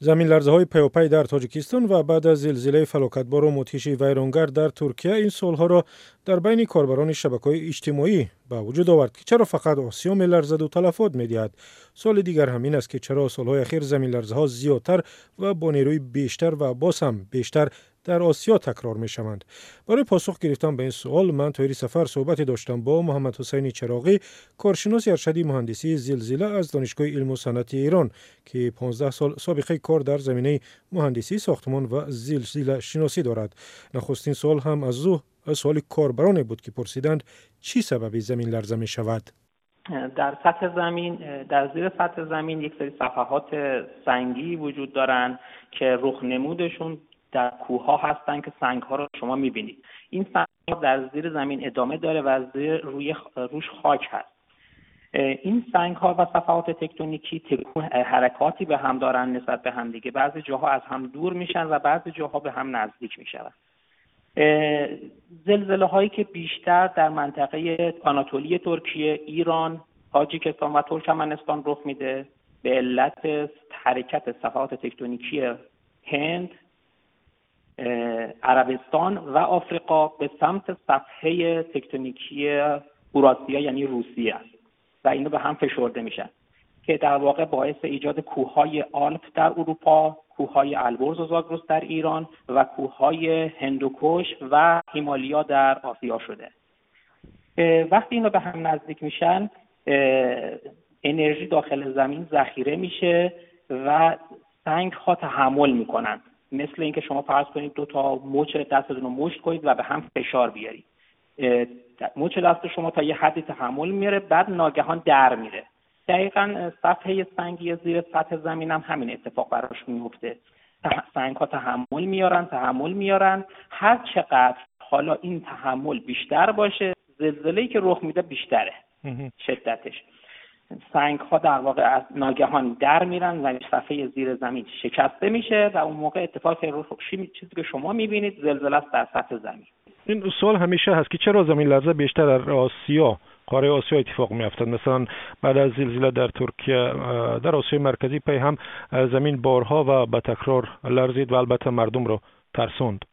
заминларзаҳои паёпай дар тоҷикистон ва баъд аз зилзилаи фалокатбору мудҳиши вайронгар дар туркия ин суолҳоро дар байни корбарони шабакаҳои иҷтимоӣ ба вуҷуд овард ки чаро фақат осиё меларзаду талафот медиҳад. Соли дигар ҳамин аст ки чаро солҳои ахир заминларзаҳо зиёдтар ва бо нерӯи бештар ва боз ҳам бештар در آسیا تکرار می شوند. برای پاسخ گرفتن به این سوال من توی سفر صحبت داشتم با محمد حسین چراغی کارشناس ارشدی مهندسی زلزله از دانشگاه علم و صنعت ایران که 15 سال سابقه کار در زمینه مهندسی ساختمان و زلزله شناسی دارد. نخستین سال هم از او سوال کاربران بود که پرسیدند چی سبب زمین لرزه می شود؟ در سطح زمین در زیر سطح زمین یک سری صفحات سنگی وجود دارند که رخ نمودشون در کوه ها هستن که سنگ ها رو شما می‌بینید. این سنگ ها در زیر زمین ادامه داره و زیر روی روش خاک هست. این سنگ ها و صفحات تکتونیکی تکون حرکاتی به هم دارن نسبت به هم دیگه. بعضی جاها از هم دور میشن و بعضی جاها به هم نزدیک میشن. زلزله هایی که بیشتر در منطقه آناتولی ترکیه ایران تاجیکستان و ترکمنستان رخ میده. به علت حرکت صفحات تکتونیکی هند عربستان و آفریقا به سمت صفحه تکتونیکی اوراسیا یعنی روسیه است. و اینو به هم فشرده میشن. که در واقع باعث ایجاد کوههای آلپ در اروپا کوههای البرز و زاگرس در ایران و کوههای هندوکش و هیمالیا در آسیا شده. وقتی اینا به هم نزدیک میشن انرژی داخل زمین ذخیره میشه و سنگ ها تحمل می‌کنن مثل اینکه شما فرض کنید دو تا مچ دستتون رو مشت کنید و به هم فشار بیارید. مچ دست شما تا یه حدی تحمل میاره بعد ناگهان در میره. دقیقا صفحه سنگی زیر سطح زمین هم همین اتفاق براش میفته سنگ ها تحمل میارن تحمل میارن هر چقدر حالا این تحمل بیشتر باشه زلزله که رخ میده بیشتره. شدتش. سنگ ها در واقع از ناگهان در میرن و صفحه زیر زمین شکسته میشه و اون موقع اتفاق چیزی که شما می‌بینید زلزله است در سطح زمین. این سوال همیشه هست که چرا زمین لرزه بیشتر در آسیا قاره آسیا اتفاق میافتد؟ مثلا بعد از زلزله در ترکیه در آسیای مرکزی پی هم زمین بارها و به تکرار لرزید و البته مردم رو ترسوند.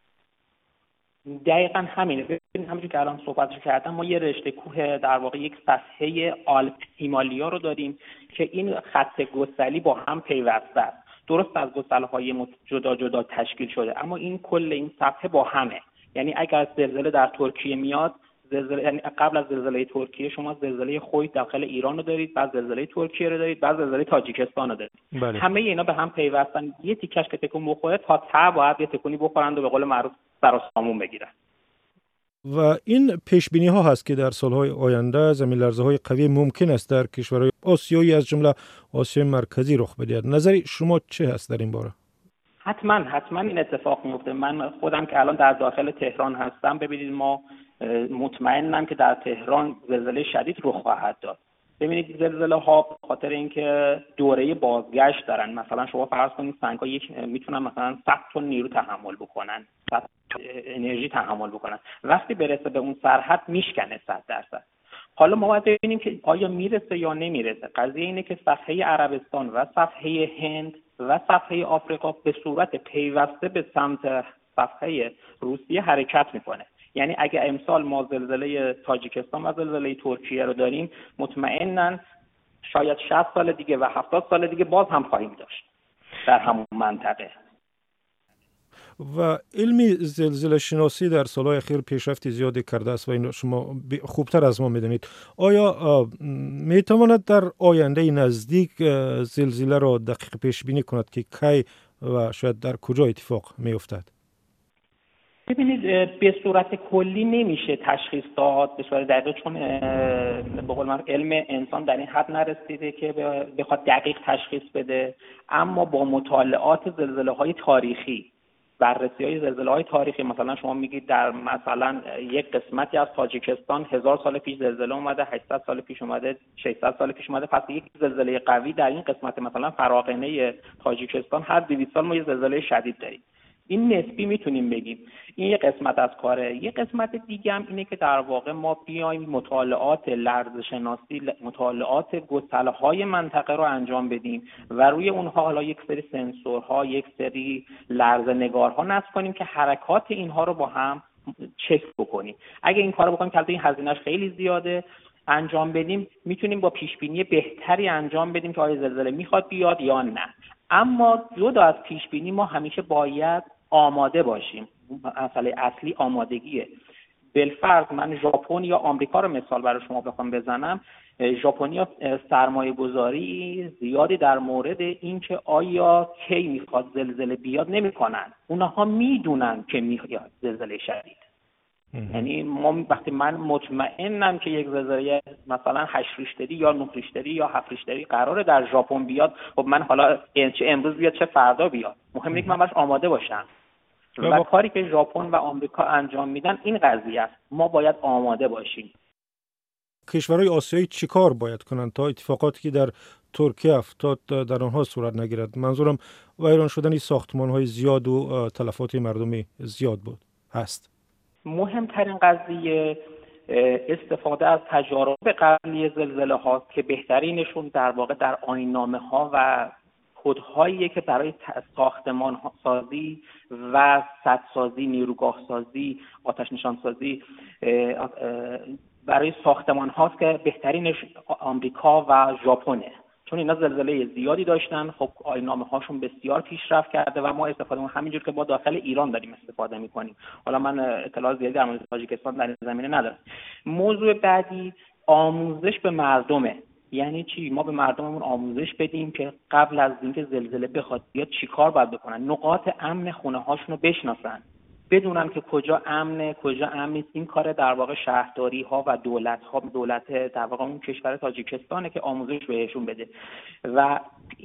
دقیقا همینه. ببینید همونجور که الان صحبتش کردم ما یه رشته کوه در واقع یک صفحه آلپ هیمالیا رو داریم که این خط گسلی با هم پیوسته است. درست از گسله های جدا جدا تشکیل شده اما این کل این صفحه با همه. یعنی اگر زلزله در ترکیه میاد زلزله یعنی قبل از زلزله ترکیه شما زلزله خوی داخل ایران رو دارید بعد زلزله ترکیه رو دارید بعد زلزله تاجیکستان رو دارید. بله. همه اینا به هم پیوستن. یه تیکش که تکون بخوره تا تا باید یه تکونی بخورند و به قول معروف سر سامون بگیرن و این پیش بینی ها هست که در سالهای آینده زمین لرزه های قوی ممکن است در کشورهای آسیایی از جمله آسیای مرکزی رخ بدهد. نظر شما چه هست در این باره؟ حتما حتما این اتفاق میفته من خودم که الان در داخل تهران هستم ببینید ما مطمئنم که در تهران زلزله شدید رخ خواهد داد. ببینید زلزله ها خاطر اینکه دوره بازگشت دارن. مثلا شما فرض کنید سنگ ها یک می‌تونن مثلا 100 تن نیرو تحمل بکنن. 100 انرژی تحمل بکنن. وقتی برسه به اون سرحد میشکنه 100 درصد. حالا ما باید ببینیم که آیا می‌رسه یا نمی‌رسه. قضیه اینه که صفحه عربستان و صفحه هند و صفحه آفریقا به صورت پیوسته به سمت صفحه روسیه حرکت می‌کنه. یعنی اگه امسال ما زلزله تاجیکستان و زلزله ترکیه رو داریم مطمئنا شاید 60 سال دیگه و 70 سال دیگه باز هم خواهیم داشت در همون منطقه و علمی زلزله شناسی در سالهای اخیر پیشرفت زیادی کرده است و این شما خوبتر از ما می‌دانید آیا می تواند در آینده نزدیک زلزله را دقیق پیش بینی کند که کی و شاید در کجا اتفاق می افتد؟ ببینید به صورت کلی نمیشه تشخیص داد به صورت دقیق چون به قول علم انسان در این حد نرسیده که بخواد دقیق تشخیص بده. اما با مطالعات زلزله های تاریخی بررسی های زلزله های تاریخی مثلا شما میگید در مثلا یک قسمتی از تاجیکستان هزار سال پیش زلزله اومده 800 سال پیش اومده 600 سال پیش اومده پس یک زلزله قوی در این قسمت مثلا فراقنه تاجیکستان هر 200 سال ما یه زلزله شدید داریم. این نسبی می‌تونیم بگیم. این یه قسمت از کاره. یه قسمت دیگه هم اینه که در واقع ما بیایم مطالعات لرز شناسی مطالعات گسله های منطقه رو انجام بدیم و روی اونها حالا یک سری سنسورها یک سری لرز نگارها نصب کنیم که حرکات اینها رو با هم چک بکنیم. اگه این کار بکنیم که این هزینهش خیلی زیاده انجام بدیم می‌تونیم با پیش بینی بهتری انجام بدیم که آیا زلزله می‌خواد بیاد یا نه. اما جدا از پیش بینی ما همیشه باید آماده باشیم. مسئله اصلی آمادگیه. بالفرض من ژاپن یا آمریکا رو مثال برای شما بخوام بزنم. ژاپنیا سرمایه گذاری زیادی در مورد اینکه آیا کی می‌خواد زلزله بیاد نمی‌کنن. اونها می‌دونن که میاد زلزله شدید. یعنی ما وقتی من مطمئنم که یک زلزله مثلا 8 ریشتری یا 9 ریشتری یا 7 ریشتری قراره در ژاپن بیاد خب من حالا چه امروز بیاد چه فردا بیاد. مهم اینه که من باش آماده باشم. و کاری که ژاپن و آمریکا انجام میدن این قضیه است. ما باید آماده باشیم. کشورهای آسیایی چیکار باید کنند تا اتفاقاتی که در ترکیه افتاد در آنها صورت نگیرد؟ منظورم ویران شدن ساختمان های زیاد و تلفات مردمی زیاد بود. هست. مهمترین قضیه استفاده از تجارب قبلی زلزله ها که بهترینشون در واقع در آینامه ها و کدهایی که برای ساختمان سازی و سدسازی نیروگاه سازی آتش نشان سازی برای ساختمان هاست که بهترینش آمریکا و ژاپنه. چون اینا زلزله زیادی داشتن خب آینامه هاشون بسیار پیشرفت کرده و ما استفاده همینجور که با داخل ایران داریم استفاده می‌کنیم. حالا من اطلاع زیادی در مورد تاجیکستان در این زمینه ندارم. موضوع بعدی آموزش به مردمه. یعنی چی؟ ما به مردممون آموزش بدیم که قبل از اینکه زلزله بخواد بیاد چیکار باید بکنن؟ نقاط امن خونه هاشون رو بشناسن. بدونن که کجا امنه کجا امن این کار در واقع شهرداری ها و دولت ها دولت در واقع اون کشور تاجیکستانه که آموزش بهشون بده. و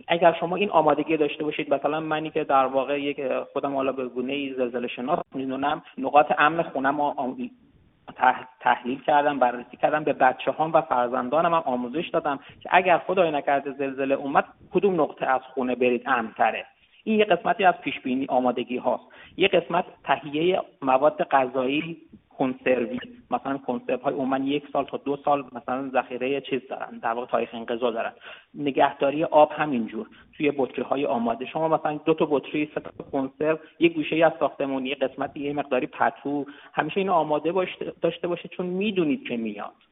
اگر شما این آمادگی داشته باشید مثلا منی که در واقع یک خودم حالا به گونه زلزله شناس می‌دونم نقاط امن خونم تحلیل کردم بررسی کردم به بچه هم و فرزندانم هم آموزش دادم که اگر خدای نکرده زلزله اومد کدوم نقطه از خونه برید؟ امنتره. این یه قسمتی از پیش بینی آمادگی هاست. یه قسمت تهیه مواد غذایی کنسروی مثلا کنسرو های عموما یک سال تا دو سال مثلا ذخیره چیز دارن در واقع تاریخ انقضا دارن. نگهداری آب همینجور. توی بطری های آماده. شما مثلا دو تا بطری سه تا کنسرو یک گوشه ای از ساختمونی قسمتی یه مقداری پتو همیشه اینو آماده داشته باشه چون می‌دونید که میاد.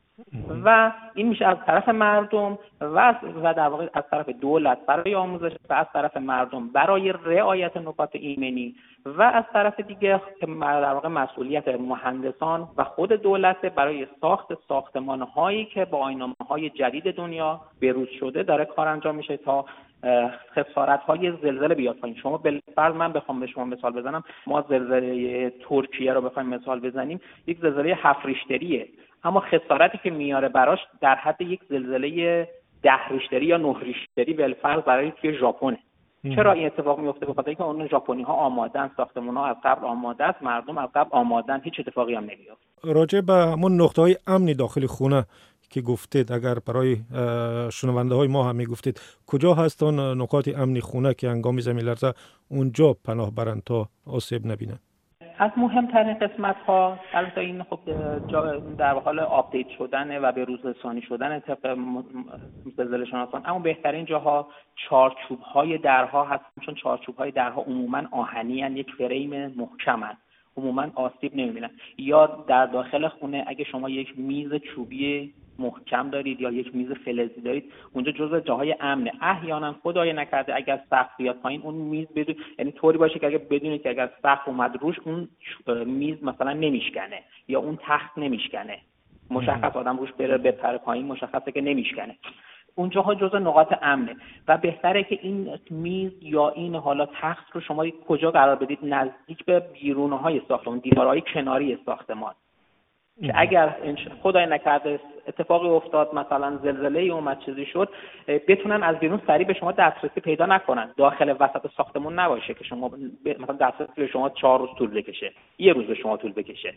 و این میشه از طرف مردم و و در واقع از طرف دولت برای آموزش و از طرف مردم برای رعایت نکات ایمنی و از طرف دیگه در واقع مسئولیت مهندسان و خود دولت برای ساخت ساختمان هایی که با آینامه های جدید دنیا بروز شده داره کار انجام میشه تا خسارت های زلزله بیاد پایین. شما بالفرض من بخوام به شما مثال بزنم. ما زلزله ترکیه رو بخوایم مثال بزنیم. یک زلزله هفت اما خسارتی که میاره براش در حد یک زلزله ده ریشتری یا نه ریشتری بالفرض برای توی ژاپنه. چرا این اتفاق میفته؟ به خاطر اینکه اون ژاپنی ها آمادن ساختمان ها از قبل آماده است مردم از قبل آمادن هیچ اتفاقی هم نمیفته راجع به همون نقطه های امنی داخل خونه که گفتید اگر برای شنونده های ما هم گفتید کجا هستن نقاط امنی خونه که انگامی زمین لرزه اونجا پناه برند تا آسیب نبینند از مهمترین قسمت ها البته این خب در حال update شدن و به روز رسانی شدن طبق زلزله شناسان اما بهترین جاها چارچوب های درها هست چون چارچوب های درها عموما آهنی هن. یک فریم محکمن عموما آسیب نمی‌بینن یا در داخل خونه اگه شما یک میز چوبی محکم دارید یا یک میز فلزی دارید اونجا جزء جاهای امنه. احیانا خدای نکرده اگر سقف بیاد پایین اون میز بدون یعنی طوری باشه که اگر بدونید که اگر سقف اومد روش اون میز مثلا نمیشکنه یا اون تخت نمیشکنه. مشخص آدم روش بره بپره پایین مشخصه که نمیشکنه. اونجاها جزء نقاط امنه. و بهتره که این میز یا این حالا تخت رو شما کجا قرار بدید؟ نزدیک به بیرونه های ساختمان دیوارهای کناری ساختمان. که اگر خدای نکرده اتفاقی افتاد مثلا زلزله ای اومد چیزی شد بتونن از بیرون سریع به شما دسترسی پیدا نکنن. داخل وسط ساختمون نباشه که شما مثلا دسترسی به شما چهار روز طول بکشه. یه روز به شما طول بکشه.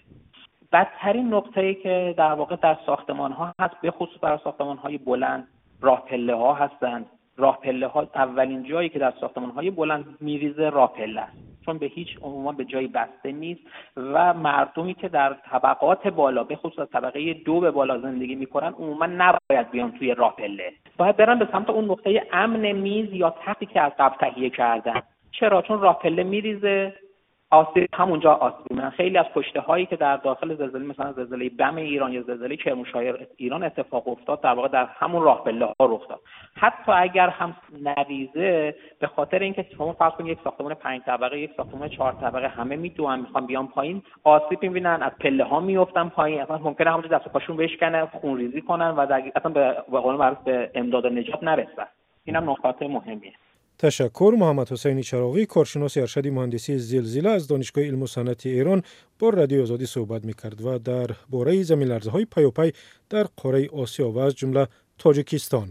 بدترین نقطه ای که در واقع در ساختمان ها هست به خصوص برای ساختمان های بلند راه پله ها هستند. راه پله ها اولین جایی که در ساختمان های بلند میریزه راه پله است. چون به هیچ عنوان به جایی بسته نیست و مردمی که در طبقات بالا به خصوص طبقه دو به بالا زندگی می‌کنن عموما نباید بیان توی راپله باید برن به سمت اون نقطه امن میز یا تختی که از قبل تهیه کردن. چرا؟ چون راپله میریزه. آسیب همونجا آسیب من خیلی از پشته هایی که در داخل زلزله مثلا زلزله بم ایران یا زلزله کرمانشاه ایران اتفاق افتاد در واقع در همون راه پله ها رخ داد. حتی اگر هم نریزه به خاطر اینکه شما فرض کنید یک ساختمان پنج طبقه یک ساختمان چهار طبقه همه می‌دونن می‌خوان بیان پایین آسیب می‌بینن از پله ها میافتن پایین. اصلا ممکنه همونجا دست پاشون بشکنه خونریزی کنن و در اصلا به قول معروف به امداد نجات نرسن. اینم نکات مهمیه. ташаккур муҳаммадҳусайни чароғӣ коршиноси аршади муҳандисии зилзила аз донишгоҳи илму санъати эрон бо радиои озодӣ суҳбат мекард ва дар бораи заминларзаҳои паёпай дар қораи осиё ва аз ҷумла тоҷикистон.